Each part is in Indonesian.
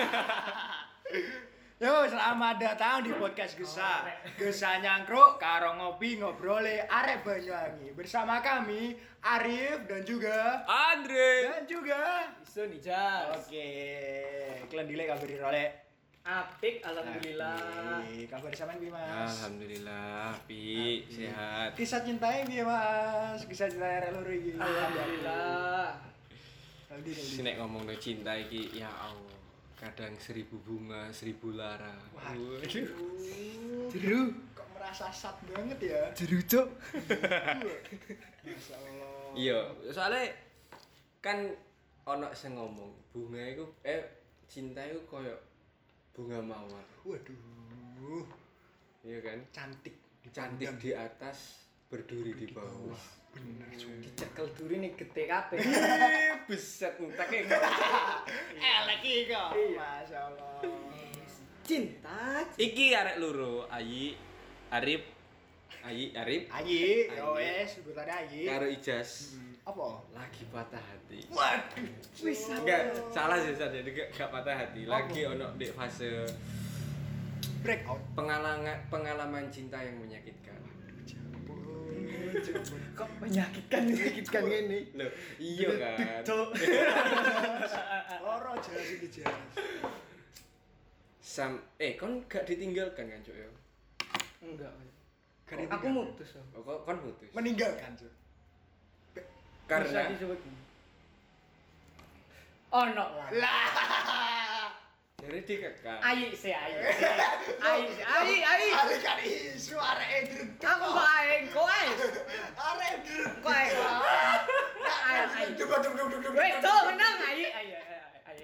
Yo, selamat datang di podcast Gesa. Gesa nyangkruk karo ngopi ngobrole arek Banyuwangi. Bersama kami Arif dan juga Andre. dan juga Isu nih Jas. Oke, kalian dile kabar role. Apik alhamdulillah. Kabar sampean piye, Mas? Alhamdulillah, Pi, sehat. Kisah cintanya piye, Mas? Kisah cinta arek loro iki. Alhamdulillah. Aldi. Sinek ngomong cinta iki, ya Allah. Kadang seribu bunga, seribu lara. Waduh. Jeru. Kok merasa sat banget ya? Jeru, Allah. Iya, soalnya kan ono sing ngomong bunga itu eh cinta itu koyo bunga mawar. Waduh, Iya kan? cantik. Cantik di atas, berduri di bawah. Bener, sumpah. Dicekel duri nih gede kabeh. Ih, Buset, entek ya. Elek iki kok. Iya. Masya Allah. Cinta. Iki arek loro, Ayi, Arif, Ayi, Arif, Ayi, yo wes, sebutan Ayi. karo Ijas. Apa? Lagi patah hati. Waduh. Wis Enggak, salah sih enggak enggak patah hati. Lagi ono di fase Breakout. pengalaman pengalaman cinta yang menyakitkan. Kok menyakitkan menyakitkan ini. Loh, iya kan. Loro jelas iki jelas. Sam eh kon gak ditinggalkan kan, Cuk ya? Enggak. Kan Aku mutus. Oh, kon- kon putus. Meninggalkan, Cuk. Karena disebut. Ono lah. Dari dikekang. Ayi sih ayi. Ayi sih. Ayi ayi. Arek kan isu arek drek. Aku kok ayi kok ayi. Arek drek. Kok ayi. Ayi ayi. Coba coba coba coba. Wes, tuh menang ayi ayi ayi.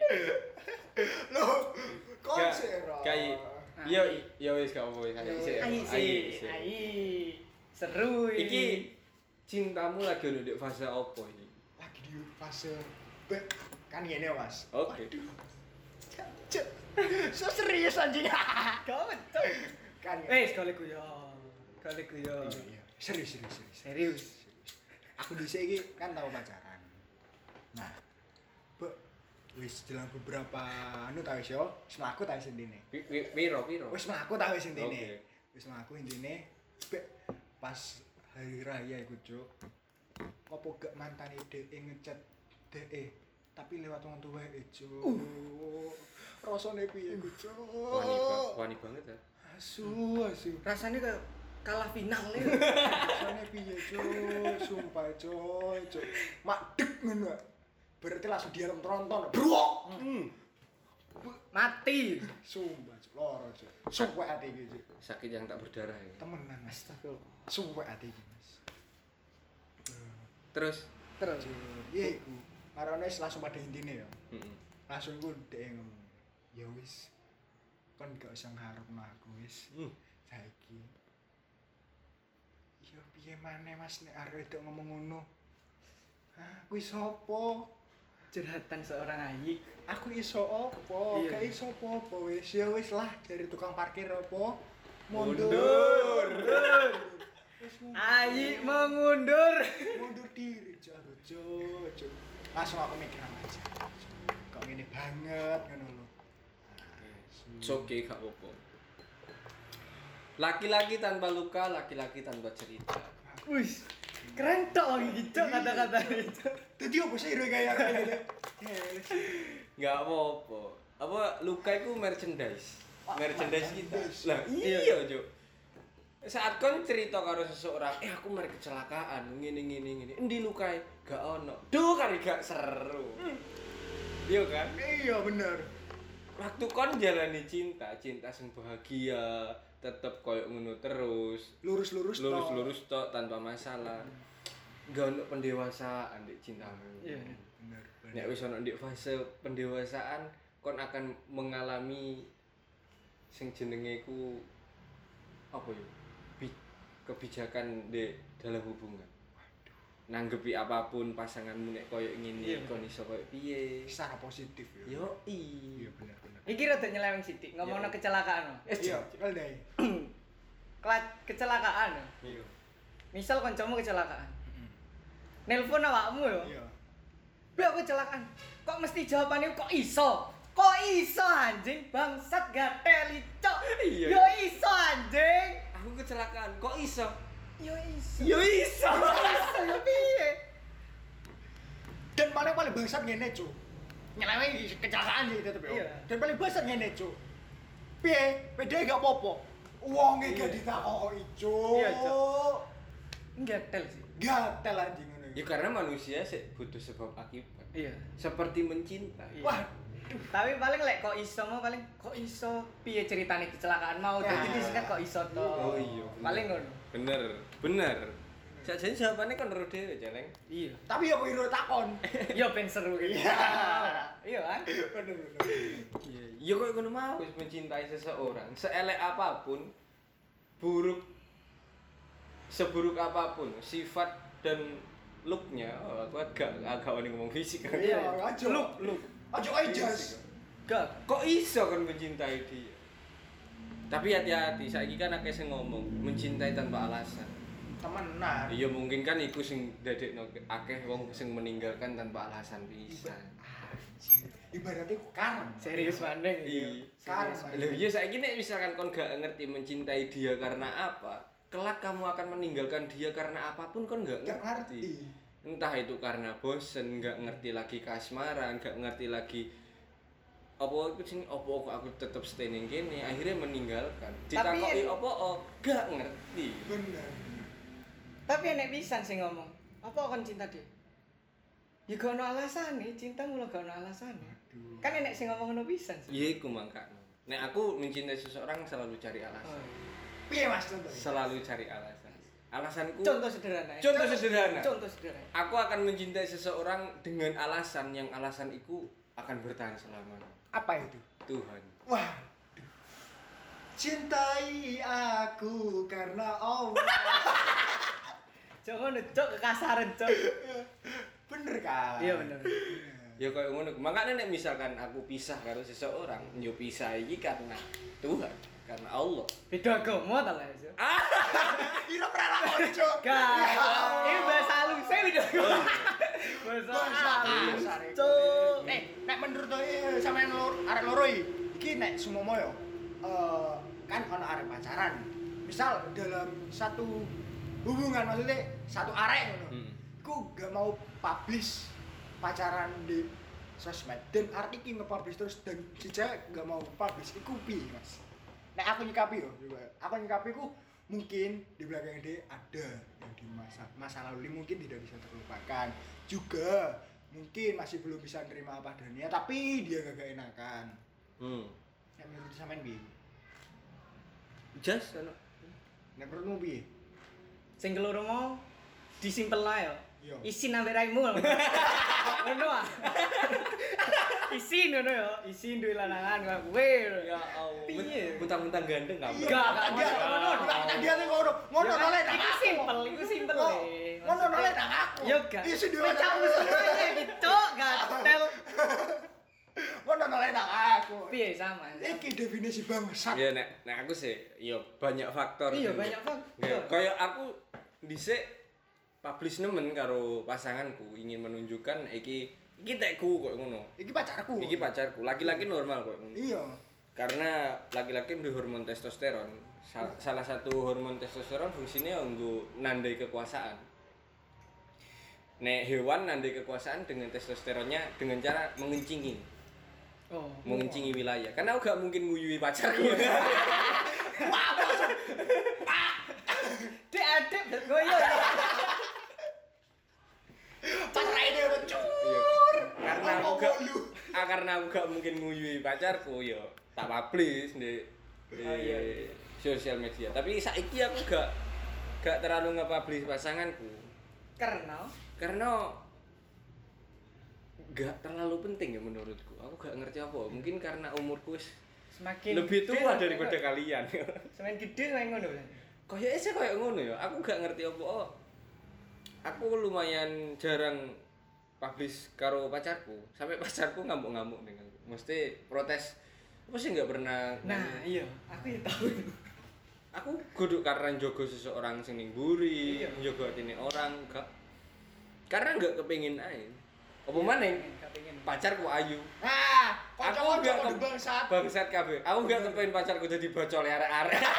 Loh, Gak- konser. Kayak Yo, yo wis gak apa-apa ayo sih. Ayi sih. Ayi. Seru ini. Iki cintamu lagi ono di fase apa ini? Lagi di fase kan gini Mas. Oke. Waduh. Cuk. So serius anjing. Kau betul. kan. Eh, sekali ku yo. Sekali ku yo. Iya, iya. Serius serius serius. Serius. Aku dhisik iki kan tahu pacaran. Nah, Be, wis dalam beberapa anu wis yo, wis mlaku intine. Pi- pi- Piro piro? Wis mlaku intine. Oke. Wis mlaku intine. Be, pas hari raya iku, Cuk. Apa gak mantane dhek ngechat dhek tapi lewat wong tuweke, Cuk. Rasane piye iku, Cuk? Wani, ba- wani banget ya. Asu, asu. Rasanya kayak kalah final ya. Rasane piye, Cuk? Sumpah, Cuk, Cuk. Madeg ngono. Berarti langsung diarep tronton. Brok. Hmm. Mati. Sumpah, Cuk. Loro, Cuk. Sumpah ati iki, Cuk. Sakit yang tak berdarah ya. Temenan. Astagfirullah. Sumpah ati iki, Mas. Terus Terus. Iya iku. Marane langsung pada intine ya. Langsung ku dhek ngomong. Ya wis. Kon gak usah ngarepno aku wis. Hmm. Saiki. Ya piye maneh Mas nek arek wedok ngomong ngono? Hah, kuwi sapa? Curhatan seorang ayi. Aku iso opo? Iya. Gak iso apa-apa wis. Ya wis lah dari tukang parkir apa? Mundur. Mundur. Ayi mengundur. mundur diri jauh jauh jauh. Langsung aku mikir aja. Kok ngene banget ngono lho. It's okay, gak apa-apa. Laki-laki tanpa luka, laki-laki tanpa cerita. Wis. Keren tok gitu kata-kata itu. Dadi opo sih iro kaya kaya. Gak apa-apa. Apa luka itu merchandise. Merchandise kita. Lah iya, Cuk. Saat kon cerita karo seseorang, eh aku mari kecelakaan, ngene ngene ngene. Endi lukae? Gak ono. Duh kali gak seru. Iya kan? Iya bener. Waktu kon jalani cinta, cinta sing bahagia, tetep koyo ngono terus. Lurus-lurus tok. Lurus-lurus tok tanpa masalah. Gak ono pendewasaan di cintamu. Iya. Bener. Nek wis ono di fase pendewasaan, kon akan mengalami sing jenenge ku apa ya? Bi- kebijakan di dalam hubungan. Nanggepi apa pun pasanganmu nek koyo ngene, Iya. kon iso koyo piye. Secara positif ya. Yo i. Iya bener bener. Iki rada nyeleweng sithik ngomongno Iya. kecelakaan. no. Eh, Iya, cekal deh. Kela- kecelakaan. no. Iya. Misal kancamu kecelakaan. Nelpon awakmu yo. Iya. Be aku kecelakaan. Kok mesti jawabannya kok iso? Kok iso anjing bangsat gateli cok. Iya. Yo iso anjing. Aku kecelakaan. Kok iso? Yo iso. Yo iso. Yo iso yo piye? Dan paling paling bangsat ngene, Cuk. Nyeleweng kecelakaan sih tetep yo. Iya. Dan paling bangsat ngene, Cuk. Piye? PD gak apa-apa. Uangnya gak ditakoki, Cuk. Iya, Cuk. Gatel sih. Gatel anjing. Ya karena manusia sih butuh sebab akibat. Iya. Seperti mencintai. Wah, Tapi paling lek kok iso mau paling kok iso piye ceritane kecelakaan mau Ya. jadi disingkat kok iso to. Oh iya. bener. Paling ngono. Bener, bener. Jadi jawabannya kan ro dhewe, Celeng. Iya. tapi ya wiro takon. Yo ben seru gitu. Iya. Iya kan? Bener bener. Iya, ya kok ngono mau wis mencintai seseorang, seelek apa pun, buruk seburuk apa pun sifat dan looknya, oh, aku agak agak wani ngomong fisik. Iya, aja. Look, look. Aja ae jas. Gak. Kok iso kan mencintai dia? Tapi hati-hati, saiki kan akeh sing ngomong mencintai tanpa alasan. Temenan. Iya mungkin kan iku sing dadekno akeh wong sing meninggalkan tanpa alasan bisa. Ibaratnya ku karang. Serius mandeng. Iya. Lho iya saiki nek misalkan kon gak ngerti mencintai dia karena apa, kelak kamu akan meninggalkan dia karena apa pun kon gak Gak ngerti. Entah itu karena bosen, gak ngerti lagi kasmaran, gak ngerti lagi apa aku sini apa aku tetep stay ning kene akhirnya meninggalkan Tapi ditakoki apa oh gak ngerti Bener. Tapi enek pisan sing ngomong, apa kon cinta dia? Ya gak ono alasan nih, cinta mulu gak ono alasan Aduh. Kan enek sing ngomong ono pisan sih. iya iku mangkane nek aku mencintai seseorang selalu cari alasan Piye Mas contoh? selalu cari alasan alasanku Contoh sederhana. ya. Contoh sederhana. Contoh sederhana. aku akan mencintai seseorang dengan alasan yang alasan itu akan bertahan selamanya Apa itu? Tuhan Wah. Cintai aku karena Allah. Cok ngono, cok kekasaran, cok. bener kan? Iya bener. ya kayak ngono makanya nek misalkan aku pisah karo seseorang yo pisah iki karena Tuhan karena Allah Beda agama ta lah, Cok. Ira pernah lakon, Cuk. Gak. Ini bahasa halus, saya beda agama. Bahasa Bahasa halus, cok. Eh, nek menurut saya sama yang lor, arek loro iki, nek sumomo yo. eh, kan ono arek pacaran. Misal dalam satu hubungan maksudnya satu arek ngono. Hmm. Iku gak mau publish pacaran di sosmed dan arek iki nge-publish terus dan si cewek gak mau publish iku piye, Mas? Nek aku nyikapi yo, juga. Aku nyikapi ku mungkin di belakang dia ada yang di masa masa lalu ini mungkin tidak bisa terlupakan juga mungkin masih belum bisa nerima apa adanya tapi dia gak, gak enakan hmm yang menurut sampean bi jas ano nek menurutmu bi Sing keloro mau disimpel lah yo. Iya. Isi nambah raimu. Ngono ah. Isi ngono yo, isi duwe lanangan kowe. ya Allah Piye? mentang-mentang gandeng kamu Gak, gak, dia gak. ngono dia tuh ngono ngono noleh Iku aku simpel, iku simpel Oh, le. ngono noleh nang aku Yo gak. iya sih dia Pecamu semuanya gitu, gatel. ngono noleh nang aku Piye sama? iki definisi bangsat ya nek nek aku sih yo banyak faktor Iya, banyak faktor. Ya, kayak aku dhisik publish nemen karo pasanganku ingin menunjukkan iki iki tekku kok ngono. Iki pacarku. Iki pacarku. Laki-laki normal kok ngono. Iya. Karena laki-laki duwe hormon testosteron. Sa- salah satu hormon testosteron fungsinya untuk nandai kekuasaan. Nek hewan nandai kekuasaan dengan testosteronnya dengan cara mengencingi Oh. mengencingi wilayah. Karena aku gak mungkin nguyui pacarku. Dek adek goyo. pacar ini udah cur Iya. karena aku Apa gak lu? Ah, karena aku gak mungkin nguyui pacarku yo tak publish di, di Oh, iya, iya. sosial media. Tapi saiki aku gak gak terlalu nge-publish pasanganku. Karena? Karena gak terlalu penting ya menurutku. Aku gak ngerti apa. Mungkin karena umurku semakin lebih tua daripada kalian. Semakin gede semakin ngono kayaknya sih kayak ngono ya. Aku gak ngerti apa. Oh, aku lumayan jarang publish karo pacarku sampai pacarku ngamuk-ngamuk dengan mesti protes apa sih nggak pernah Nah, iya, aku ya tahu. aku kudu karena jogo seseorang sing ning buri Iya. jogo atine orang gak karena nggak kepengin aja apa maneh pengen. pacarku ayu Nah, Aku nggak ke- bangsat. bangsat kabeh aku gak kepengen pacarku jadi bocol arek-arek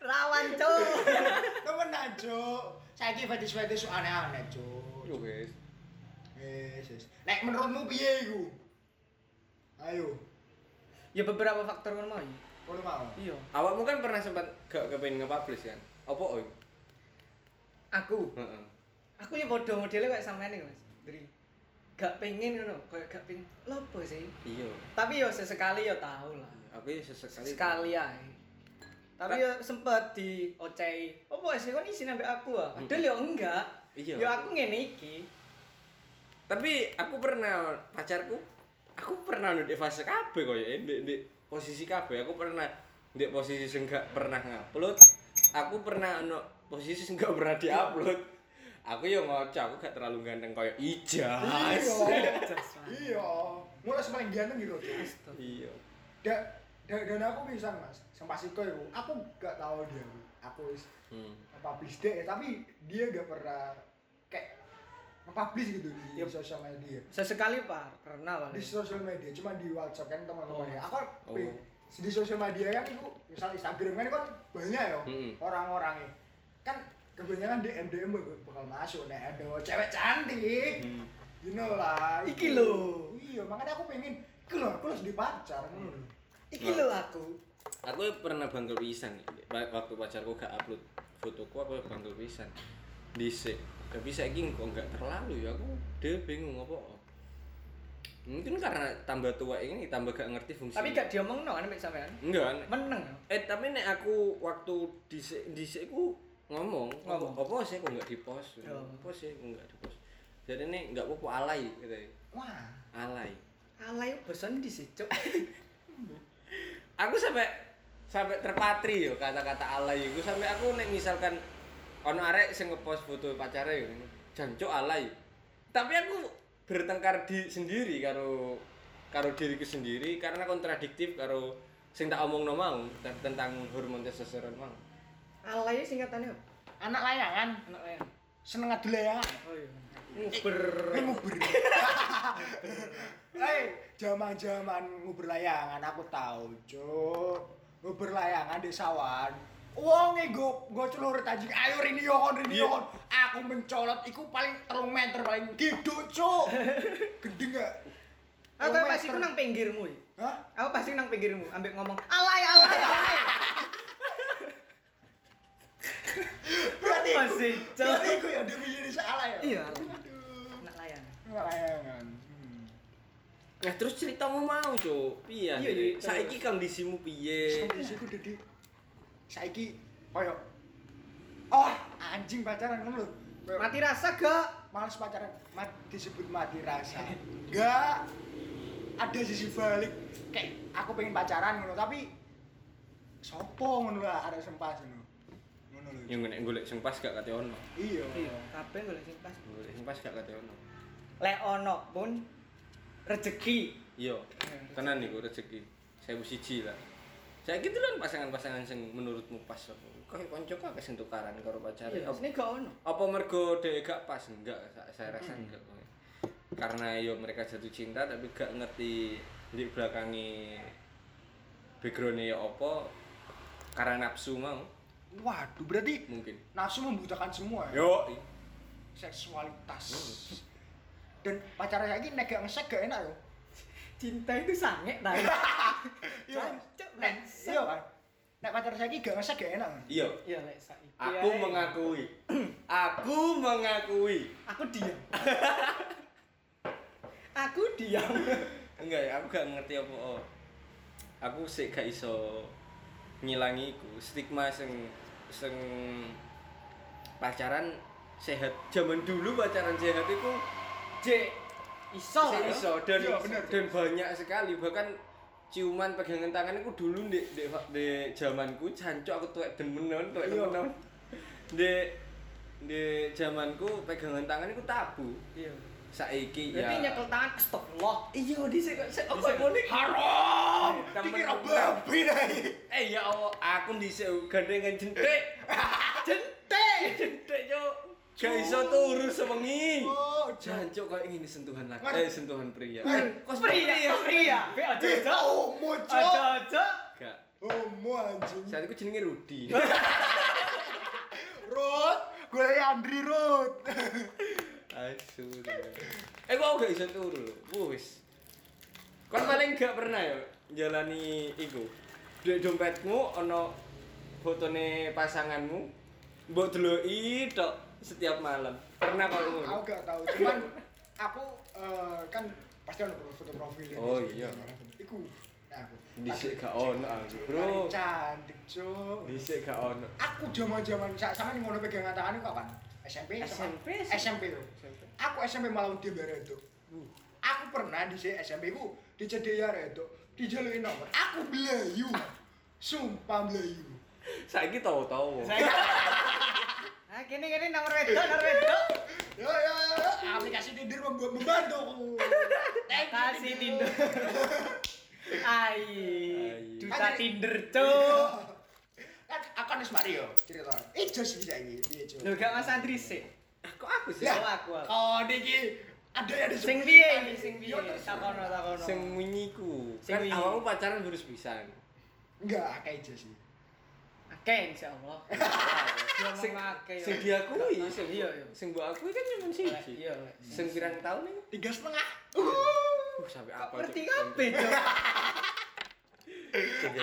Rawan, Cuk. Temenan, Cuk. Saiki fetish-fetish aneh-aneh, Cuk. Yo guys Wes, wes. Nek menurutmu piye iku? Ayo, Ya beberapa faktor ngono mau. kono mau. Iya. awakmu kan pernah sempat gak kepengen nge-publish kan apa oi Aku, heeh aku ya bodoh modelnya kayak sampean iki, Mas. Dari gak pengen ngono, kayak gak pengen. Lopo sih? iya Tapi yo sesekali yo tahu lah. aku ya sesekali Sekali ae. Tapi yo sempet di ocei. Opo sih kon isi nambah aku ah? Padahal yo enggak. Iya. Yo aku ngene iki. Tapi aku pernah pacarku aku pernah di fase kabeh koyo ya di, di posisi kabeh aku pernah di posisi sing gak pernah ngupload aku pernah ono posisi sing gak pernah diupload aku yo ngocok aku gak terlalu ganteng koyo ijas Iya. Iya. Mulai paling ganteng gitu, iya Da, da, dan aku bisa mas, sama pas itu aku gak tahu dia. Aku wis hmm. publish deh, tapi dia gak pernah kayak nge-publish gitu di Yep. sosial media. Sesekali Pak, pernah Di paling. sosial media, cuma di WhatsApp kan teman-teman ya. Aku Oh. di sosial media kan itu, misal Instagram kan kan banyak ya Mm-mm. orang-orangnya. Kan kebanyakan DM DM bakal masuk nih ada cewek cantik. Hmm. You know lah. Iki lho. Iya, makanya aku pengen iki lho, aku harus dipacar lho. Iki lho aku. aku pernah bangkel pisan Wa- waktu pacarku gak upload fotoku aku bangkel pisan dhisik tapi saiki kok gak terlalu ya aku dhewe bingung apa mungkin karena tambah tua ini tambah gak ngerti fungsi Tapi gak diomongno kan mek sampean. enggak. Meneng. eh tapi nek aku waktu dhisik dhisik ku ngomong Ngomong. apa sih kok gak dipost Oh. apa sih kok gak dipost jadi ini gak apa-apa alay gitu ya. Wah, alay Alay bosan di situ. aku sampai sampai terpatri yo kata-kata alay itu sampai aku nek misalkan ono arek sing ngepost foto pacare yo jancuk alay tapi aku bertengkar di sendiri karo karo diriku sendiri karena kontradiktif karo sing tak omongno mau tentang hormon testosteron mau Alay singkatannya anak layangan, Anak layan. seneng adu layangan. Oh iya. Nguber. Eh, nguber. Hei, zaman-zaman nguber layangan aku tahu, Cuk. Nguber layangan di sawan. Wong e go go celurit anjing. Ayo rini yon, rini Iya. Aku mencolot iku paling 3 meter paling gede, Cuk. Gede enggak? Aku pasti ku meter. nang pinggirmu. ya. Hah? Aku pasti nang pinggirmu ambek ngomong alay alay alay. Berarti Apa iku- sih, Cuk? Berarti iku ya demi jadi salah ya? Iya. Aduh. Anak layan. Nguber layangan. Hmm. nah terus ceritamu mau cuk piye Iya, iya. saiki kondisimu piye Kondisi ku dadi saiki koyo oh anjing pacaran ngono lho. Mati rasa gak? males pacaran mat, disebut mati rasa. Enggak ada sisi balik kayak aku pengen pacaran ngono tapi sopo ngono lah ada sempas ngono. Ngono lho. yang nek golek sing pas gak kate ono Iya. Iya, kabeh golek sing pas. golek sing pas gak kate ono Lek ono pun rezeki. iya tenan niku rezeki saya siji lah saya gitu kan pasangan-pasangan sing menurutmu pas kayak konco kok sing tukaran karo pacare Iya, sini gak ono. apa mergo dhek gak pas enggak sa- saya rasa enggak kok. karena yo mereka jatuh cinta tapi gak ngerti di belakangi backgroundnya ya apa karena nafsu mau Waduh, berarti mungkin nafsu membutakan semua ya. yo Seksualitas. Dan pacaran lagi nek gak ngesek gak enak yo. Cinta itu sange ta. Iya. Nek iya kan. Nek pacaran saiki gak ngesek gak enak. iya Iya, lek saiki. aku mengakui aku mengakui Aku diam. aku diam. enggak ya aku gak ngerti apa oh. aku sih gak iso ngilangi iku stigma sing sing pacaran sehat zaman dulu pacaran sehat itu J iso iso dan Iya, bener. dan banyak sekali bahkan ciuman pegangan tangan itu dulu di di, di zamanku jancuk aku tuwek demenan tuwek Iya. demenan di di zamanku pegangan tangan itu tabu Iya. saiki Berarti ya nyekel tangan astagfirullah. iya di sik sik Dhisik. ngene Haram. Dikira babi. Eh ya Allah, aku dhisik gandengan jentik. Jentik. Gak iso turu sewengi. Oh, Jancuk kok ingin sentuhan laki, eh sentuhan pria. Ngar- Kos Pria, pria. Be aja aja. Homo, Aja cok. aja. Gak. Homo anjing. Saat itu jenenge Rudi. Rut, gue Andri Rut. Asu. Eh kok gak iso turu lho. Wis. Kon paling gak pernah ya jalani iku. Di dompetmu ana fotone pasanganmu. Mbok deloki tok setiap malam. Pernah ngono? Aku gak tahu, cuman aku eh, kan pasti ada foto profil. Oh, iya. Iku. Nah, aku. Dhisik gak ono aku, Bro. Cantik, cok. Dhisik gak ono. Aku zaman-zaman sa- sama nih ngono pegangan tangan itu kapan? SMP? sama- SMP, SMP tuh. Aku SMP malah di bare itu. Aku pernah di SMP ku dicedek ya itu. Dijaluin nomor. Aku belayu. Sumpah belayu. Saiki tau-tau. Ah, kene kene nomor wedok, nomor wedok. Ya ya ya, aplikasi Tinder membuat membantu. Kasih Tinder. Ai, Ai. duta Tinder, cuk. Kan aku wis mari yo cerita. Ijo sih saiki, piye Jo? Lho gak Mas Andri sih. Kok aku sih? Ya, aku, aku. Oh niki ada yang disebut. Sing piye iki, sing piye? Yo. Takono, takono. Sing Kan awakmu pacaran terus pisan. Enggak, kayak Ijo sih. Akeh insyaallah. Sing yo. sing diakui, sing iya iya. Sing mbok akui kan cuma siji. Iya. Sing pirang tahun iku? Tiga setengah. Uh, sampai apa? Ngerti kabeh.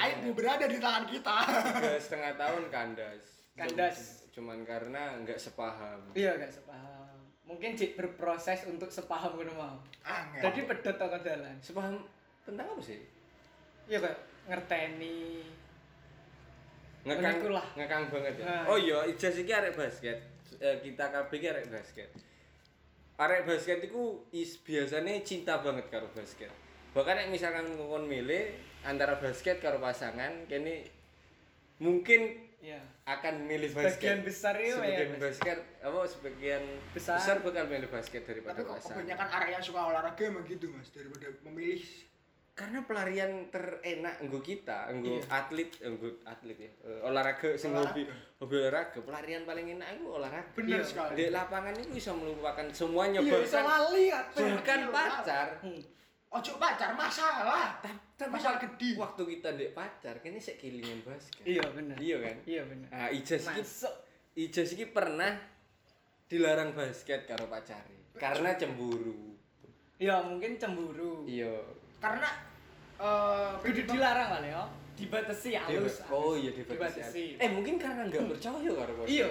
Aib berada di tangan kita. Tiga setengah tahun kandas. Kandas. Cuman karena nggak sepaham. Iya gak sepaham. Mungkin Cik berproses untuk sepaham ngono mau. Angel. Jadi pedot toko dalan. Sepaham tentang apa sih? Iya kayak ngerteni. Ngekang, Menikulah. ngekang banget ya. Nah. Oh iya, ijaz iki arek basket. Eh, kita kabeh iki arek basket. Arek basket iku is biasanya cinta banget karo basket. Bahkan nek misalkan ngomong milih antara basket karo pasangan, kene mungkin Iya. akan milih Sebagian basket. besar itu sebagian ya, basket apa sebagian Besar. besar, bakal milih basket daripada Tapi kok pasangan. kebanyakan area yang suka olahraga emang gitu mas daripada memilih Karena pelarian terenak nggo kita, nggo Iya. atlet, nggo atlet ya. Eh, olahraga sing hobi hobi olahraga, pelarian paling enak itu olahraga. bener Iya. sekali. Di lapangan itu bisa melupakan semuanya Iya, bisa bahkan lali kabeh. bahkan Iya, pacar. Hmm. Ojo pacar masalah. Tapi Masalah gede. Waktu kita dek pacar, kini sik kelingan basket. Iya bener. Iya kan? Iya bener. Nah, Ijaz iki. Ijaz iki pernah dilarang basket karo pacare karena cemburu. Iya mungkin cemburu. Iya. Karena Kudu dilarang kali ya. Dibatasi halus. Oh iya dibatasi. Dibatasi. Eh mungkin karena nggak percaya karo. Iya.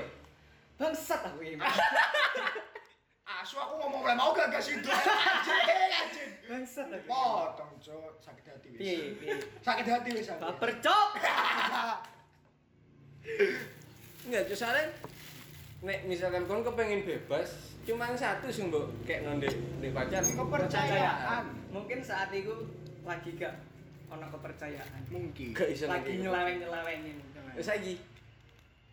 Bangsat aku ini. asu aku ngomong mulai mau gak gak situ. Anjing anjing. Bangsat aku. Potong cok sakit hati wis. Sakit hati wis. Baper cok. Enggak, cuma soalnya nek misalkan kon kepengen bebas, cuma satu sih mbok kayak nonde di pacar. Kepercayaan. Mungkin saat itu lagi gak ono kepercayaan. Mungkin. Gak iso Lagi ngerti. nyeleweng-nyelewengin. Wis saiki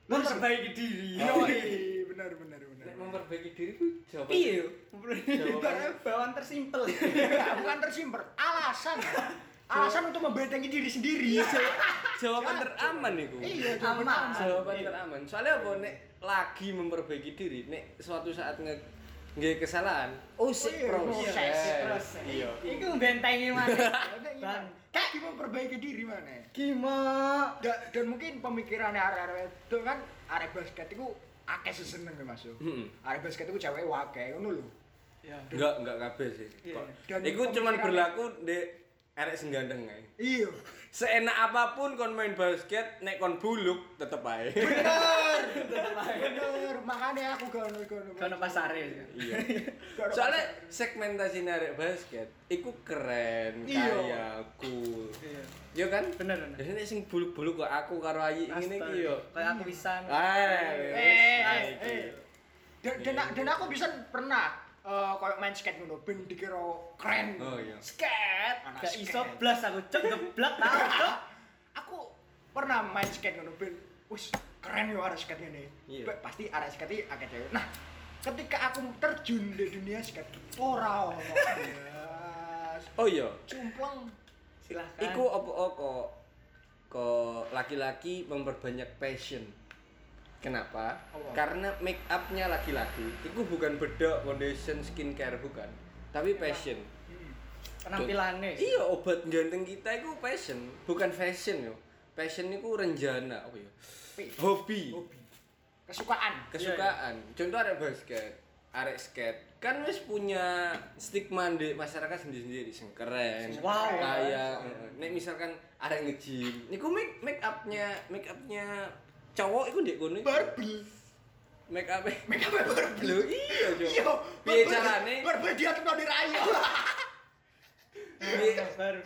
Memperbaiki diri. Oh, Iya, benar benar benar. nek memperbaiki diri ku jawaban. Piye yo? Jawabannya Bawaan tersimpel. Bukan tersimper, alasan. Alasan untuk membentengi diri sendiri. Jawaban teraman iku. Iya, jawaban Aman. Jawaban teraman. Soalnya apa nek lagi memperbaiki diri, nek suatu saat nge nggak kesalahan, oh Oh, sih iya, proses. Iya. Iku bentengi mana? Bang. Kayak gimana memperbaiki diri mana? Gimana? Da, dan mungkin pemikirannya arek-arek itu kan arek basket itu akeh seseneng ya Mas. yo. Arek basket itu cewek wake ngono lho. Ya. Enggak, enggak kabeh sih. Iya. Kok. Iku cuman berlaku di arek sing gandeng ae. Iya. Seenak apa pun kon main basket, nek kon buluk tetep ae. Bener. Bener. Makanya aku gak ono gak ono. Pasare. Iya. Soalnya segmentasi arek basket iku keren, Iya. kaya, cool. Iya. Iya kan? Bener bener. Jadi nek sing buluk-buluk kok aku karo Ayi ngene iki yo. Kayak aku bisa. Eh, eh, eh. Dan, dan, dan aku bisa pernah eh kayak main skate ngono ben dikira keren. Oh iya. Skate, anak Gak skate. iso blas aku cek geblak tau cok. aku pernah main skate ngono ben wis keren yo ada skate ngene. Iya. Be- Pasti ada skate akeh cewek. Nah, ketika aku terjun di dunia skate, ora ono. Oh iya. Cumpleng. Silahkan. Iku opo kok kok laki-laki memperbanyak passion. Kenapa? Apa? Karena make upnya laki-laki itu bukan bedok foundation skincare bukan, tapi passion. Hmm. Penampilannya. Iya, obat ganteng kita itu passion, bukan fashion yo. Passion itu renjana apa ya? Hobi, Hobi. Kesukaan. kesukaan. Contoh arek basket, arek skate. Kan wis punya stigma di masyarakat sendiri-sendiri sing keren. Wow. Kayak heeh. nek misalkan arek nge-gym, niku make make upnya make upnya cowok iku ndek kono. Barbel. Make up Make up barbel. Lho iya, Cuk. Iya. Piye carane? Barbel dia tuh di rayo.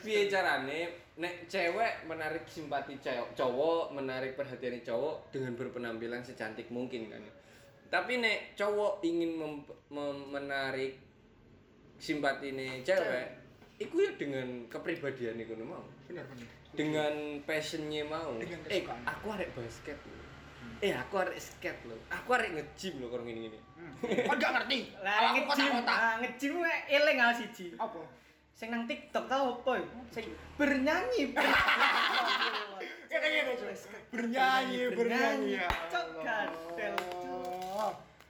Piye carane nek cewek menarik simpati cewek cowok, menarik perhatian cowok dengan berpenampilan secantik mungkin kan. Tapi nek cowok ingin mem- mem- menarik simpati cewek, iku ya dengan kepribadian iku mau. Benar benar. Dengan passionnya mau. Dengan eh, aku arek basket loh. Eh, aku arek skate loh. Aku arek nge-gym loh kalau gini-gini. Kau nggak ngerti? Lah Aku ngejim, kota-kota. ah, wae eling hal siji. Apa? Sing nang TikTok tau apa? ya? Sing bernyanyi. Kayak gitu, Cuk. Bernyanyi, bernyanyi. ya Cok gadel.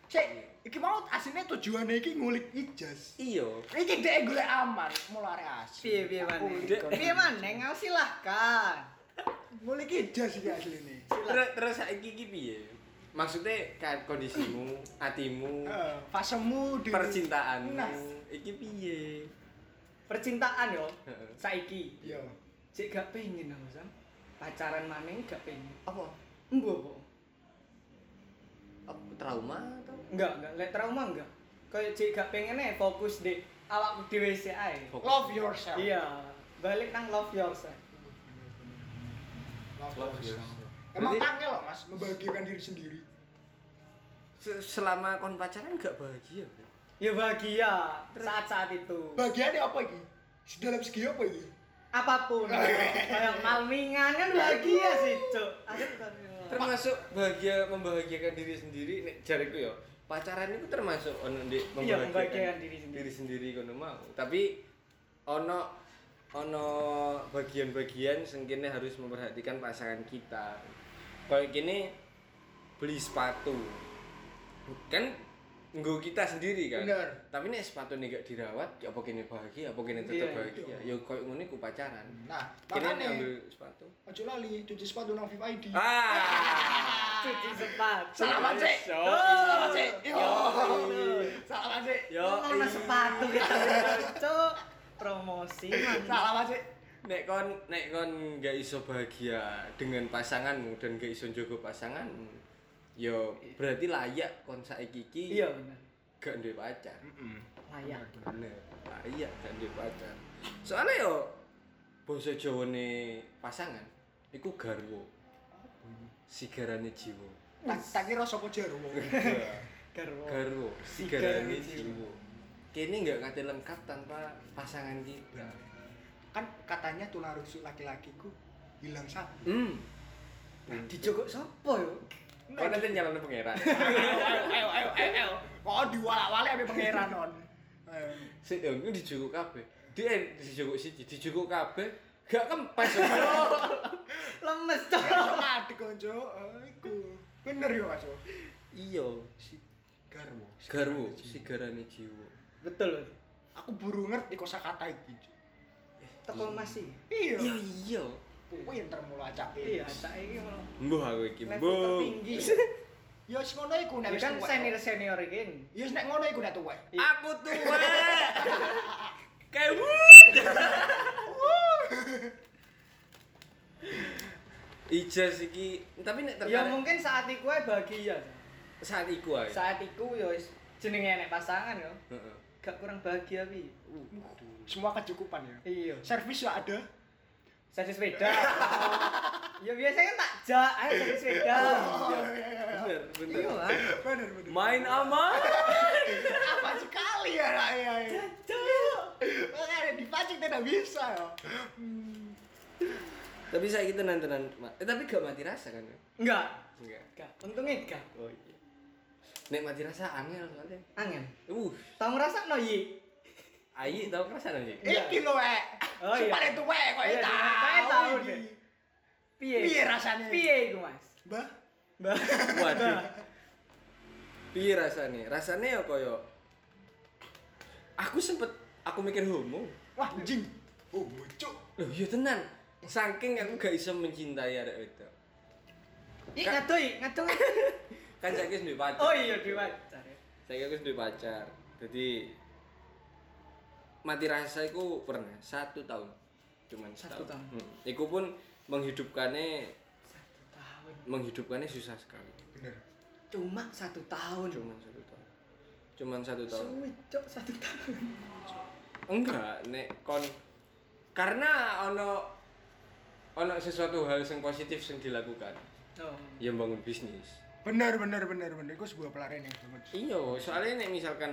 Cek, iki mau aslinya tujuannya iki ngulik ijas. Iya. Iki dek golek aman, mulai asli. Piye piye maneh? Piye maneh? Ngau silahkan. Ngulik ijas iki asline. Terus terus saiki iki piye? Maksudnya kayak kondisimu, hatimu, Heeh, fasemu di percintaanmu, Nah. iki piye? Percintaan yo. Saiki. Iya. Cek gak pengen aku sam. Pacaran maneh gak pengen. Apa? Embo apa? Trauma atau? Enggak, enggak. Lek trauma enggak. Kayak cek gak pengen fokus di awakku dhewe sik ae. Love yourself. Iya, balik nang love yourself. Love yourself. Emang Berarti- loh mas, membahagiakan diri sendiri. Se- Selama kon pacaran gak bahagia. Bro? Ya bahagia saat-saat itu. Bahagiannya apa iki? Dalam segi apa iki? Apa pun. Kayak malmingan kan bahagia sih, Cuk. Termasuk bahagia membahagiakan diri sendiri nek jariku ya. Pacaran itu termasuk ono ndek Iya, membahagiakan diri sendiri. diri sendiri kono mau. Tapi ono ono bagian-bagian sing kene harus memperhatikan pasangan kita. Kayak gini beli sepatu. Kan nggo kita sendiri kan. Bener. Tapi nek sepatu nih gak dirawat, ya apa kene bahagia, apa kene Iya, tetep iya. bahagia. Ya koyo ngene ku pacaran. Nah, makanya ambil sepatu. Ojo lali cuci sepatu nang Viv ID. Ah. Cuci sepatu. Cek. Yo. Salaman, Cek. Yo. Yo. Salaman Cek. Yo. Ono sepatu kita, Cuk. Promosi. Salaman Cek. nek kon nek kon gak iso bahagia dengan pasanganmu dan gak iso njogo pasanganmu yo berarti layak kon saiki iki Iya bener. gak duwe pacar Layak. bener layak gak duwe pacar soalnya yo basa jawane pasangan iku garwo sigarane jiwa Tak tak kira sapa jarwo. Garwo. garwo Sigarane sigarane jiwa. Kene nggak kate lengkap tanpa pasangan kita Kan katanya tulang rusuk laki-lakiku hilang satu. hmm Dijogok sapa yo? kau nanti nyalon pangeran ayo ayo ayo ayo. Kok diwalak-walik ambil pangeran non. Ayo. Sik dong, itu dijogok kabeh. Dia dijogok siji, dijogok kabeh. Gak kempes. Lemes. Sok adik konco. Eh, Iku. Bener yo Mas. iya, Si garwo. garwo sigarane jiwa. Betul. Aku buru ngerti kosakata iki. Teko masih. Iya. Iya iya. Pinter mulu acake. Iya, saiki ngono. Mbuh aku iki, mbuh. tertinggi. Ya wis ngono iku nek Ya kan senior-senior iki. Ya wis nek ngono iku nek tuwek. Aku tua. Kayak Ijas iki, tapi nek Ya tertarik mungkin saat iku ae bahagia. saat iku ae. Saat iku ya wis jenenge nek pasangan yo. Heeh. Gak kurang bahagia pi. Semua kecukupan ya. Iya. Servis ya ada. Servis sepeda. ya biasanya kan tak jak, ayo servis sepeda. Bener, bener. Iya lah. Bener bener. Main aman. apa sekali ya nak ya. ya. Makanya dipancing tidak bisa ya. Tapi saya kita tenan eh tapi gak mati rasa kan? Enggak. Enggak. Enggak. Untungnya enggak. Oh iya. Nek mati rasa angel soalnya. Angin. Uh, Tau ngerasa no yi? ayi tau perasaan aja. Iya. Iki lho eh. Oh, iya. Supaya tuwek kok Iya, tahu. kayak tahu iki. deh. Piye? Piye rasanya? Piye iku, Mas? Mbah, Mbak. Waduh. Piye rasane? Rasane ya koyo Aku sempet aku mikir homo. Wah, anjing. Oh, cuk. Loh, iya tenan. Saking aku gak iso mencintai arek wedok. Ih, Kan- ngado iki, ngado. Kan wis duwe pacar. Oh iya dewa. Saiki aku wis duwe pacar. Jadi mati rasa iku pernah satu tahun. Cuman Satu setahun. tahun. Hmm. Iku pun menghidupkannya Satu tahun. menghidupkannya susah sekali. Bener. Cuma satu tahun. Cuman satu tahun. Cuman satu tahun. Suwi, Cok, satu tahun. Enggak, nek kon karena ono ono sesuatu hal yang positif yang dilakukan. Oh. Ya bangun bisnis. Bener, bener, bener, bener. Itu sebuah pelarian yang banget. Iya, soalnya nek misalkan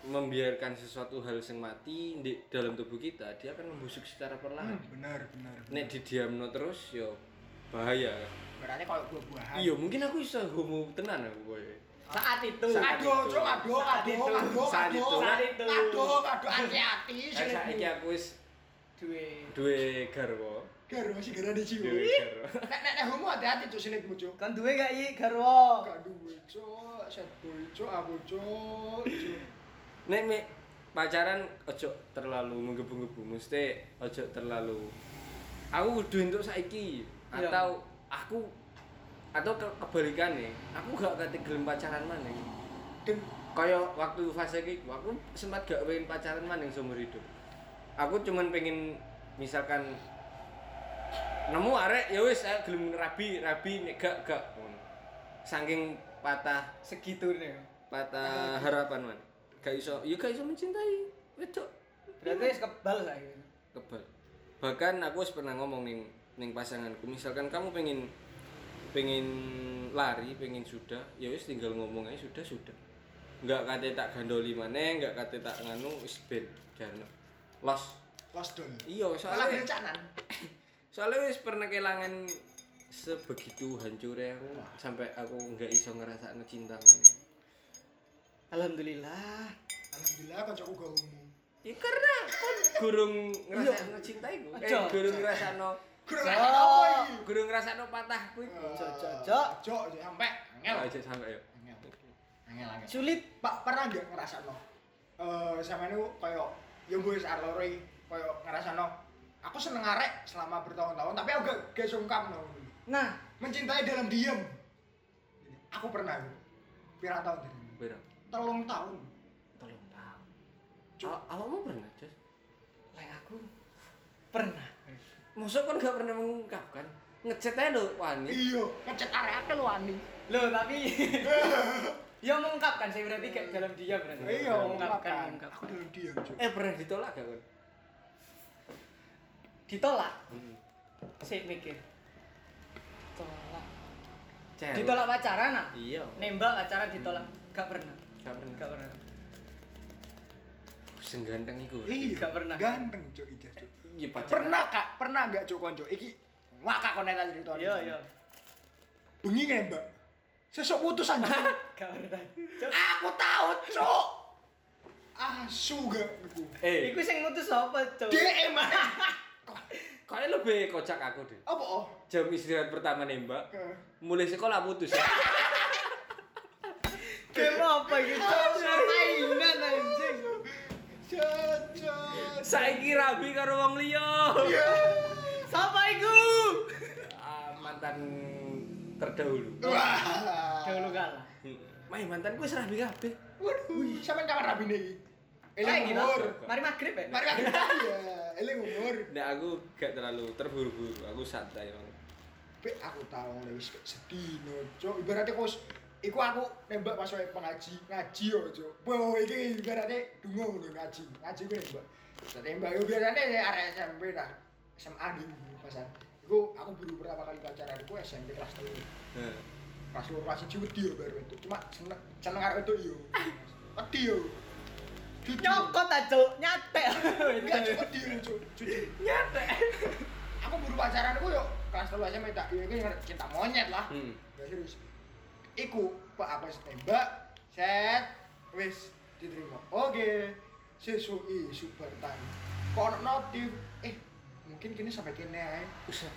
membiarkan sesuatu hal yang mati di dalam tubuh kita, dia akan membusuk secara perlahan. Hmm, bener, bener. Nek didiamno terus yo bahaya. Berarti kalau buah-buahan. Iya, mungkin aku iso homo tenan aku kowe. Saat itu. Saat Aduh, itu. aduh, Saat aduh, itu. aduh, Saat aduh. itu. Saat itu. Aduh, aduh, hati-hati. Kan saiki aku wis Duwe. duwe garwa, Garo masih gara di jiwa. Nek nek homo hati-hati cuk sinitmu cuk. Kan duwe gak iki garwa? Gak duwe cuk, set boy cuk, aku cuk. Nek me pacaran ojo terlalu menggebu-gebu, mesti ojo terlalu aku kudu entuk saiki Iya. atau aku atau ke kebalikannya aku gak gelem pacaran maneh Dan kaya waktu fase iki aku sempat gak pengen pacaran maneh seumur hidup aku cuman pengen misalkan nemu arek ya wis saya gelem rabi rabi nek gak gak saking patah Segitu nih. patah harapan man gak iso ya gak iso mencintai wedok Berarti wis kebal saya. kebal bahkan aku wis pernah ngomong ning ning pasanganku misalkan kamu pengen pengen lari pengen sudah ya wis tinggal ngomong aja sudah sudah nggak kate tak gandoli maneh nggak kate tak nganu wis ben jarno los lost doll. iya soalnya berencana. Soalnya wis pernah kehilangan sebegitu hancurnya aku sampai aku nggak iso ngerasakno cinta maneh Alhamdulillah. Alhamdulillah kancaku gak homo. Ya karena kon gurung ngrasakno cinta iku. Eh gurung ngrasakno Guru Cok. apa iki? gurung ngrasakno patahku iku. Cok, cok, cok. Cok, cok, sampai angel. Aja sampe yo. Angel. Angel. Sulit. Pak pernah nggak ngerasakno? Eh sama ini kayak ya wis arlore kayak ngerasakno aku seneng arek selama bertahun-tahun tapi aku gak gak sungkap no. Nah, Mencintai dalam diam. Aku pernah. Pirang tahun jadi. Pira? Telung tahun. Tolong tahu. Cuk. Aw- Awakmu pernah, Jas? lek aku pernah. Mosok kon gak pernah mengungkapkan? Ngechat aja lho wani. Iya, ngechat arek akeh lu ani. Loh, tapi ya mengungkapkan sih berarti kayak dalam diam berarti. Iya, mengungkapkan, mengungkapkan. Aku dalam diam. Eh pernah ditolak gak kon? Ditolak. Hmm. Sik mikir. Tolak. Cewek. Ditolak pacaran ah? Iya. Nembak pacaran ditolak. Gak pernah. Gak pernah. Gak pernah. Sing ganteng iku. Iya, Gak pernah. Ganteng, Cuk, Cuk. Iya pacaran. Pernah Kak? Pernah enggak Cuk konco? Iki ngakak kon eta cerita. Iya, iya. Bengi nembak. Sesuk putus aja. Gak pernah. Cuk. Aku tahu, Cuk. Asu gak iku. Eh, Iku sing mutus sapa, Cuk? DM kalian lebih kocak aku deh. Apa oh? Jam istirahat pertama nembak, Eh, mulai sekolah putus. Game apa iki, Cuk? Mainan anjing. Cocok. Saiki rabi karo wong liya. Iya. Sapa iku? Ah, mantan terdahulu. Wah. Dahulu kalah. Main mantanku wis rabi kabeh. Waduh, sampean kapan rabine iki? Eling toh. umur. Mari maghrib ya. Mari kan ya, eling umur. Nah aku gak terlalu terburu-buru, aku santai bang. Be aku tahu wis sedih no, Cuk. Ibaratnya kos Iku aku nembak pas wae pengaji, ngaji yo, Cuk. Bo iki ibaratnya dungo ngono ngaji. Ngaji gue nembak. Saya tembak yo biasanya ya arek SMP dah. SMA di pasan. Iku aku baru pertama kali pacaran iku SMP kelas 3. Nah, Kelas 2 kelas 1 wedi yo baru itu. Cuma seneng seneng arek itu yo. Wedi yo. Jujur. Nyokot ta, Cuk. Nyatek. Enggak cuk wedi yo, Cuk. Jujur. Nyatek. Aku baru pacaran aku yo kelas 3 SMP tak yo iki cinta monyet lah. hmm. Gak serius. Iku, Pak wis tembak, set, wis diterima. Oke, sesuk isu bertan. Kok ono notif, eh mungkin kini sampai kene ae. Usah.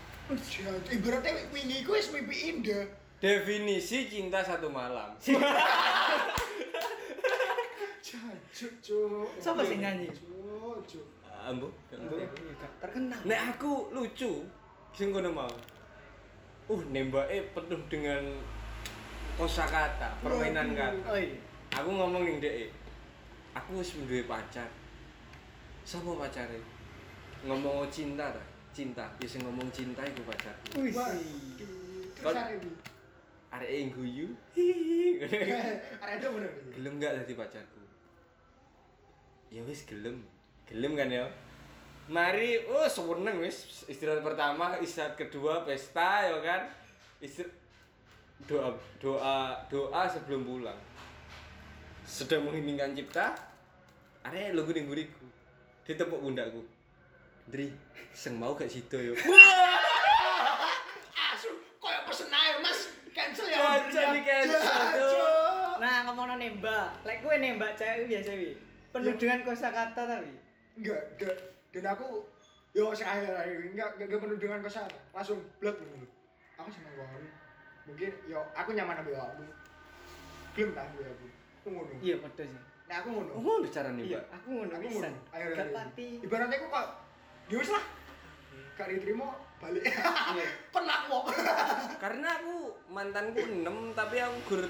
Ibaratnya wingi iku wis mimpi indah. definisi cinta satu malam Cuk. Siapa sing nyanyi? Cuk, cuk. ambo. Terkenal. nek aku lucu sing kono mau. Uh nembake penuh dengan kosakata permainan kata Oh iya. aku ngomong ning dhek aku wis duwe pacar. Sapa pacare? Ngomong cinta ta? Cinta. Ya sing ngomong cinta iku pacarku. Kon- arek iki. arek yang guyu Arek itu bener. gelem gak dadi pacarku ya wis gelem gelem kan ya mari oh seneng wis istirahat pertama istirahat kedua pesta ya kan Istir doa doa doa sebelum pulang sedang mengheningkan cipta arek lu ning buriku ditepuk pundakku Dri, seng mau gak sido yo. Asu, koyo pesen ae, Mas. Cancel ya. Cancel di cancel. Nah, ngomongno nembak. Lek kowe nembak cewek biasa wi. Penuh Ya. dengan kosakata tapi. Enggak, enggak. Dan aku yo ini enggak enggak penuh dengan kesal. Langsung blok ngono. Aku seneng banget. Mungkin yo aku nyaman ambil aku. Gelem tak ambil aku. Aku ngono. Iya, padha sih. Nah, aku ngono. Oh, ngono carane, Iya, aku ngono Aku ngono. Ayo, Gak ayo. pati. Ibaratnya aku kok ya lah. Gak diterima balik. Iya. Kok. Karena aku mantanku 6 tapi aku gur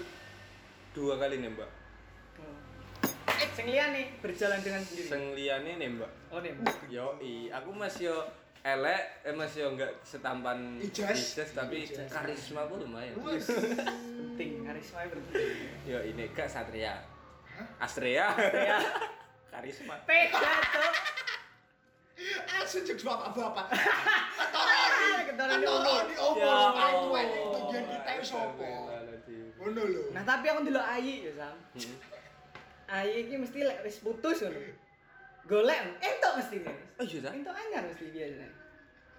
dua kali nembak. Eh, sing liyane berjalan dengan sendiri. Sing liyane nembak. Oh, nembak. Yoi, aku masih yo elek, eh masih yo enggak setampan Ijaz. tapi Ijaz. karisma aku lumayan. Penting, karisma penting. Yo ini gak Satria. Astrea. Ya, karisma. peda tuh. Bapak-bapak. Ah, Ketoran di Ketoran di opo. Ya iki bagian kita iku sapa? Ngono lho. Nah, tapi aku ndelok Ayi ya, Sam. Ayi iki mesti lek wis putus ngono. Golek entuk mesti. Oh iya dah. Entuk anyar mesti biasa.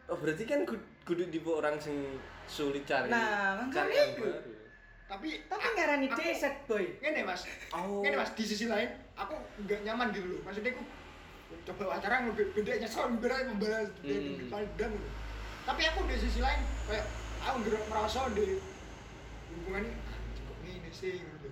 Oh berarti kan kudu, kudu tipe orang sing sulit cari. Nah, makanya itu. baru. Tapi Tapi ngarani aku- deset, boy. Ngene Mas. Oh. Ngene Mas, di sisi lain aku enggak nyaman gitu loh. Maksudnya aku coba pacaran lebih beda nyesel berat membalas Hmm. dendam gitu. Tapi aku di sisi lain kayak aku ngerasa merasa di hubungan ini "Ah, kok gini sih gitu.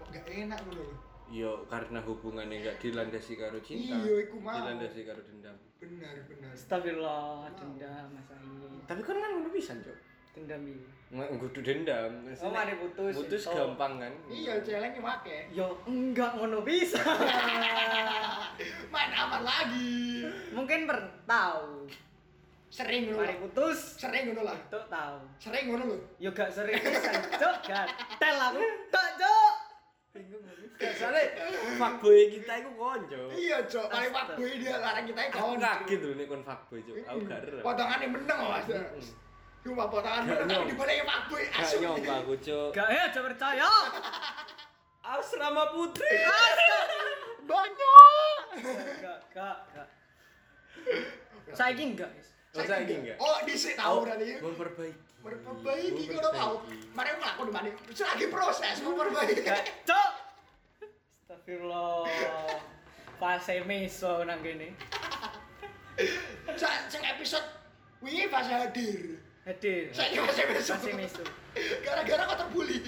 Kok gak enak gitu loh. Yo karena hubungannya enggak dilandasi karo cinta. Iya, iku mau. Dilandasi karo dendam. Benar, benar. Astagfirullah, dendam Mas Ayi. Tapi kan kan ngono pisan, Cok. Dendam iki. Nggak kudu dendam. Oh, mari putus. Putus Oh. gampang kan? Iya, celengnya make. Yo enggak ngono bisa. Main aman lagi. Mungkin per tahu. Sering ngono Mari putus. Sering ngono lah. Entuk tahu. Sering ngono lho. Yo gak sering pisan, Cuk. Gatel aku. Tok, Cuk. Bingung aku. Gak soalnya fuckboy kita itu konco. Iya, Cok. Paling fuckboy dia larang kita Aku kawan. kaget loh nih kon fuckboy, Cok. Aku gak. Potongannya meneng Mas. Cuma potongan Gak meneng tapi nyom. dibalik fuckboy Gak asu. nyompa aku, Cok. Gak ya, percaya. Asrama Putri. Banyak. Gak, gak, gak. Enggak, guys. Oh, saiki enggak? Oh, tahu berarti. Memperbaiki. Memperbaiki ngono tau. Mari mlaku di mana? Lagi proses memperbaiki. Cuk. Astagfirullah. Fase meso nang kene. Sa- Sing episode wingi pas hadir. Hadir. Saya masih besok. Fase meso. Gara-gara kau terbuli.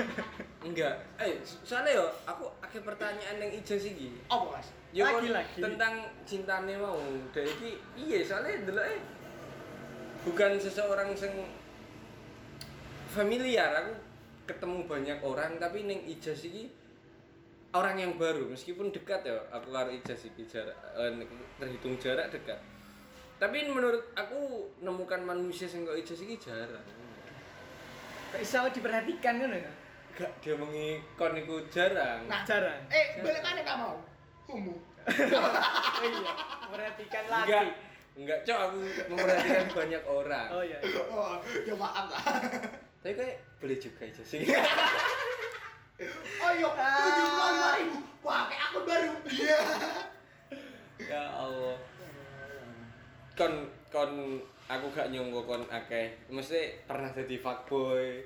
Enggak. Eh, soalnya yo aku akhir pertanyaan yang ijaz iki. Apa, Mas? Yo Lagi, kon lagi. tentang cintane mau. Dan iki iya soalnya deloke bukan seseorang sing familiar. Aku ketemu banyak orang tapi ning ijaz iki orang yang baru meskipun dekat ya aku karo ijaz iki jarak eh, terhitung jarak dekat. Tapi menurut aku nemukan manusia sing kok ijaz iki jarang. Gak iso diperhatikan ngono ya. Gak dia mengikon iku jarang. Nah, Jarang. Eh, balik mana gak mau? Humu. Oh iya, perhatikan lagi. Enggak, enggak cok aku memperhatikan banyak orang. Oh iya. Oh, ya maaf lah. Tapi kayak boleh juga aja sih. Oh, yuk, tujuh puluh lima ribu. Pakai akun baru. Iya. ya Allah. Kon kon aku gak nyongko kon akeh. Mesti pernah jadi fuckboy.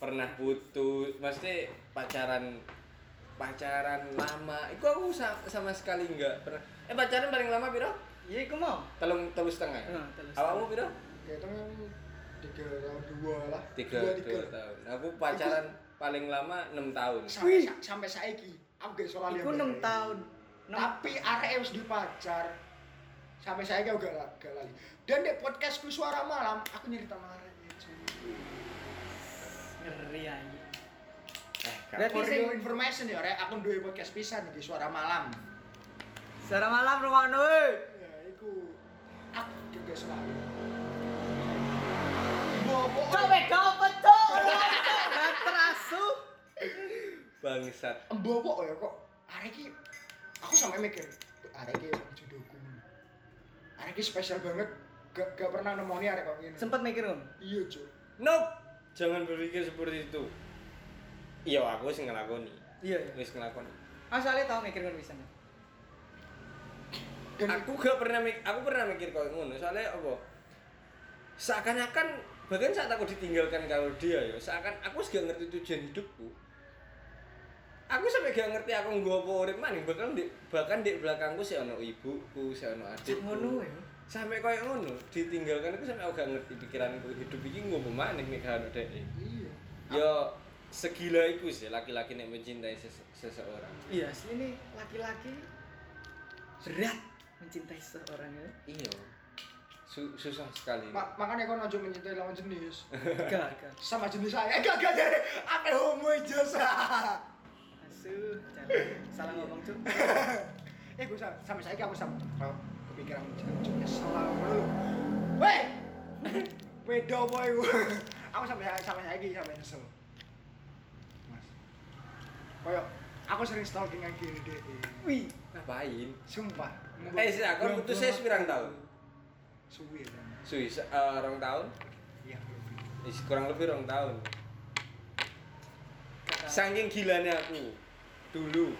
Pernah putus, mesti pacaran pacaran lama. Iku aku sa- sama sekali enggak pernah. Eh pacaran paling lama piro? Iya, iku mau. Telung telus setengah. Heeh, telus Awakmu piro? Itu tiga tahun dua lah. Tiga dua dua tahun. Aku pacaran paling lama enam tahun. sampai sa- sampai saiki. Aku gak soal Iku 6 tahun. Enam- tapi arek wis dipacar sampai saya gak gak gak lali. Dan di podcastku suara malam aku nyerita marah ngeri aja. eh Berarti for sing- your information ya rek. Aku duwe podcast pisan di suara malam. Suara malam rumah woi. ya iku. Aku juga selalu Cok beda apa cok? Gak terasu. bangsat bobo ya kok arek iki aku sampai mikir arek iki jodohku arek iki spesial banget gak, gak pernah nemoni arek kok gini Sempet mikir kan? iya cok nope jangan berpikir seperti itu iya aku sih ngelakoni Iya. iya. wis ngelakoni Asalnya tau mikir kan bisa. aku gak pernah mik aku pernah mikir kau ngono soalnya apa seakan-akan bahkan saat aku ditinggalkan kalau dia ya seakan aku gak ngerti tujuan hidupku. Aku sampai gak ngerti aku nggak apa urip maning bahkan di bahkan di belakangku si ono ibuku si ono adikku. Ngono ya. sampai kayak ngono ditinggalkan aku sampai aku gak ngerti pikiranku hidup iki gue maning nih kalau deh iya. Yo segila itu sih laki-laki yang mencintai sese- seseorang. Iya, asli ini laki-laki berat mencintai seseorang ya. iya Su- susah sekali Ma- makanya kau nojo mencintai lawan jenis. Gak, gak. sama jenis saya. Eh gak gak jadi apa homo jasa Asu, jangan. Salah ngomong cuk. eh gue sama sampai saya aku sama. Kalau kepikiran jenisnya selalu. Weh! Beda boy. Aku sampai sampai saya sampai nyesel. Mas. Koyo aku sering stalking lagi deh Wih, ngapain? Sumpah. Eh sih aku putusnya sepirang tahun suwi Sui, se- eh, rong tahun? Iya lebih. Kurang lebih rong tahun. Saking gilanya aku dulu.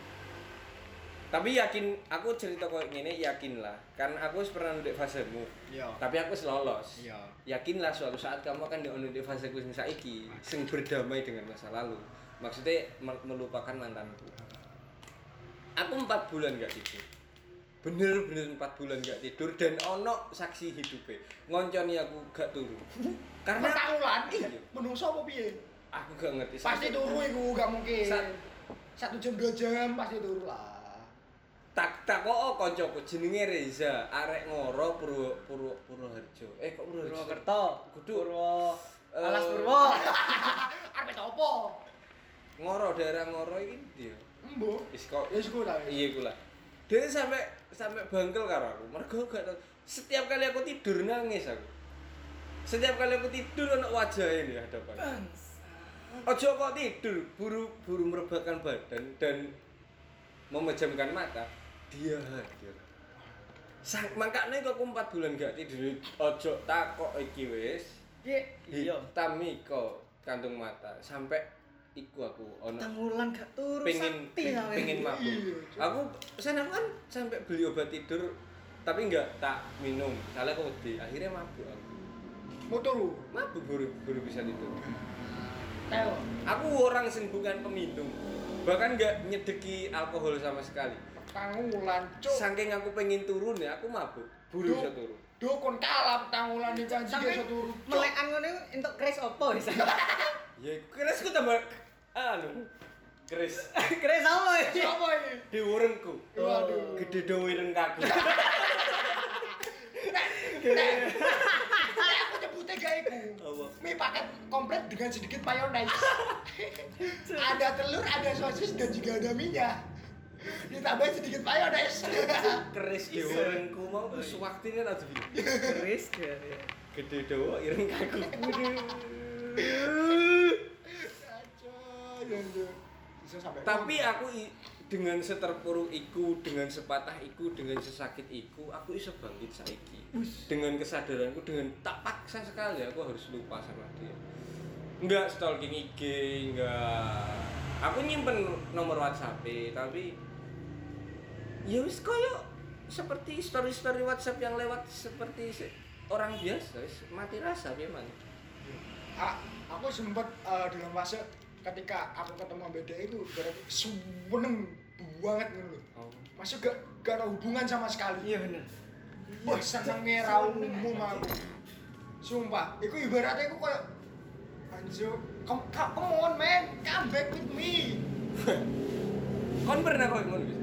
Tapi yakin aku cerita kok gini yakin lah. Karena aku pernah di fasemu. Iya. Tapi aku wis lolos. Iya. Yakinlah suatu saat kamu akan di faseku sing saiki sing berdamai dengan masa lalu. Maksudnya mel- melupakan mantanku. Aku empat bulan gak tidur bener-bener empat bulan gak tidur dan ono saksi hidupnya ngonconi aku gak turu karena Pertaulan, Iya. menungso apa piye? aku gak ngerti Pasti turu iku gak mungkin. Sa- Satu jam dua jam pasti turu lah. tak tak kok oh, koncoku jenenge Reza arek ngoro Purwo Purwo Purwoharjo eh kok Purwoharjo Purwokerto, Kudu. Purwo, Eh, Alas Purwo. Arep opo? ngoro daerah ngoro ini dia Embo. Is kok Ya iya gue lah dia sampai sampai bangkel karo aku. Mereka gak setiap kali aku tidur nangis aku. Setiap kali aku tidur anak wajah ini hadapan. Ojo kok tidur buru buru merebahkan badan dan memejamkan mata dia hadir. Sang, makanya kok aku empat bulan gak tidur ojo takok iki wis Iya, iya. hitam iko kantung mata sampai iku aku ono Tangulan gak turu pengen sakti pengen mabuk Iya, aku sana kan sampai beli obat tidur tapi nggak tak minum soalnya aku wedi akhirnya mabuk aku Mau turu. mabuk baru baru bisa tidur Tel. aku orang sing bukan peminum bahkan nggak nyedeki alkohol sama sekali Tangulan, cuk. saking aku pengen turun ya aku mabuk Duh. bisa turun Dukun kalap tangulan iki kan Sampai iso turu. Cuk. melekan ngono untuk kris opo wis. ya keres ku tambah anu keres Kris apa ya? Siapa ini? di urengku Waduh. gede do ireng kaku aku nyebutnya gak iku. Apa? Mie paket komplit dengan sedikit mayones. ada telur, ada sosis dan juga ada minyak. Ditambah sedikit mayones. keres di urengku mau tuh sewaktunya nanti Kris ya. gede do ireng kaku tapi aku dengan seterpuruk iku dengan sepatah iku dengan sesakit iku aku iso bangkit saiki. Dengan kesadaranku dengan tak paksa sekali aku harus lupa sama dia. Enggak stalking IG enggak aku nyimpen nomor WhatsApp tapi ya wis koyo seperti story-story WhatsApp yang lewat seperti se- orang biasa wis mati rasa memang aku sempat eh, dalam fase ketika aku ketemu beda itu berarti seneng banget gitu loh. oh. Masuk gak, gak ada hubungan sama sekali. Iya bener. Wah, senengnya ra umum aku. Sumpah, iku ibaratnya iku koyo anjo, come, come on man, come back with me. kon pernah kok ngono bisa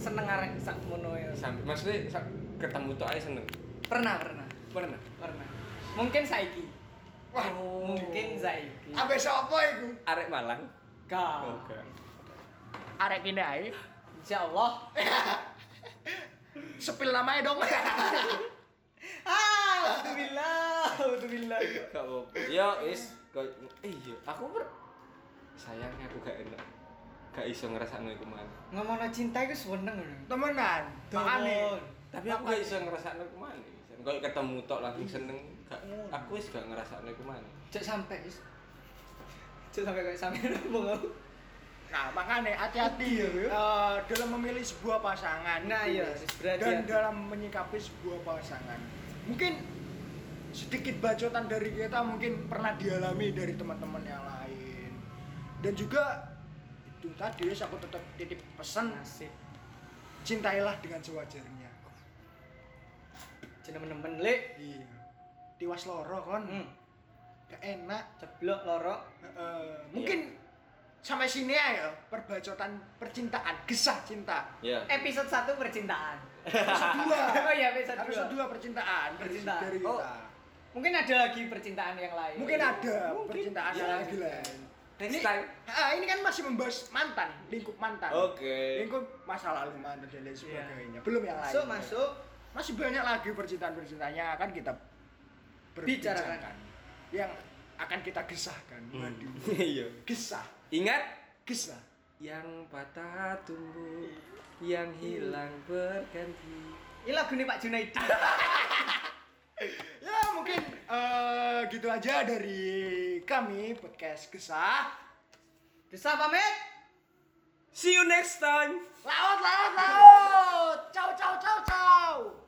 Seneng arek sak mono ya. sampai maksudnya sa- ketemu tuh aja seneng Pernah, pernah. pernah Pernah. Mungkin saiki. Wah, Mungkin saiki. Abe sapa iku? arek Malang Kau. oke Arek kene ae. Insyaallah. Sepil namanya dong. Ah, alhamdulillah. Alhamdulillah. gak apa ya is kok eh iya aku ber sayangnya aku gak enak gak iso ngerasakno iku mana Ngomongno cinta iku seneng lho. Temenan. Makane tapi aku gak iso ngerasakno iku mana kalau ketemu tok langsung seneng aku wis gak ngerasakno iku mana Cek sampai is. Cek sampai kayak sampai ngomong aku. Nah, makanya hati-hati ya eh, dalam memilih sebuah pasangan. Nah, iya, Wes. berhati-hati. Dan dalam menyikapi sebuah pasangan. Mungkin sedikit bacotan dari kita mungkin pernah dialami dari teman-teman yang lain. Dan juga itu tadi aku tetap titip pesan Nasib. cintailah dengan sewajarnya. Jeneng nemen lek. Iya. Tiwas loro kon. Hmm. Gak enak. Ceblok loro. Heeh. mungkin sampai sini ya perbacotan percintaan, kisah cinta. ya Episode 1 percintaan. Episode dua. Oh iya, episode Episode dua. 2 percintaan, Percintaan. dari Oh. kita. Mungkin ada lagi percintaan yang lain. Mungkin ada Mungkin. percintaan Iya. yang lagi lain. Next Ini, time. ah, ini kan masih membahas mantan, lingkup mantan. oke Lingkup masa lalu mantan dan lain Iya. sebagainya. Belum yang lain. Masuk, masuk. Masih banyak lagi percintaan-percintaan yang akan kita Bicarakan. perbicarakan. Yang akan kita kisahkan. Hmm. Waduh. iya Kisah, ingat kisah. yang patah tumbuh yang hilang berganti Ini lagu nih Pak Junaidi. Ya mungkin eh, gitu aja dari kami podcast kisah. Bisa pamit. see you next time Laut, laut, laut. Ciao, ciao, ciao, ciao.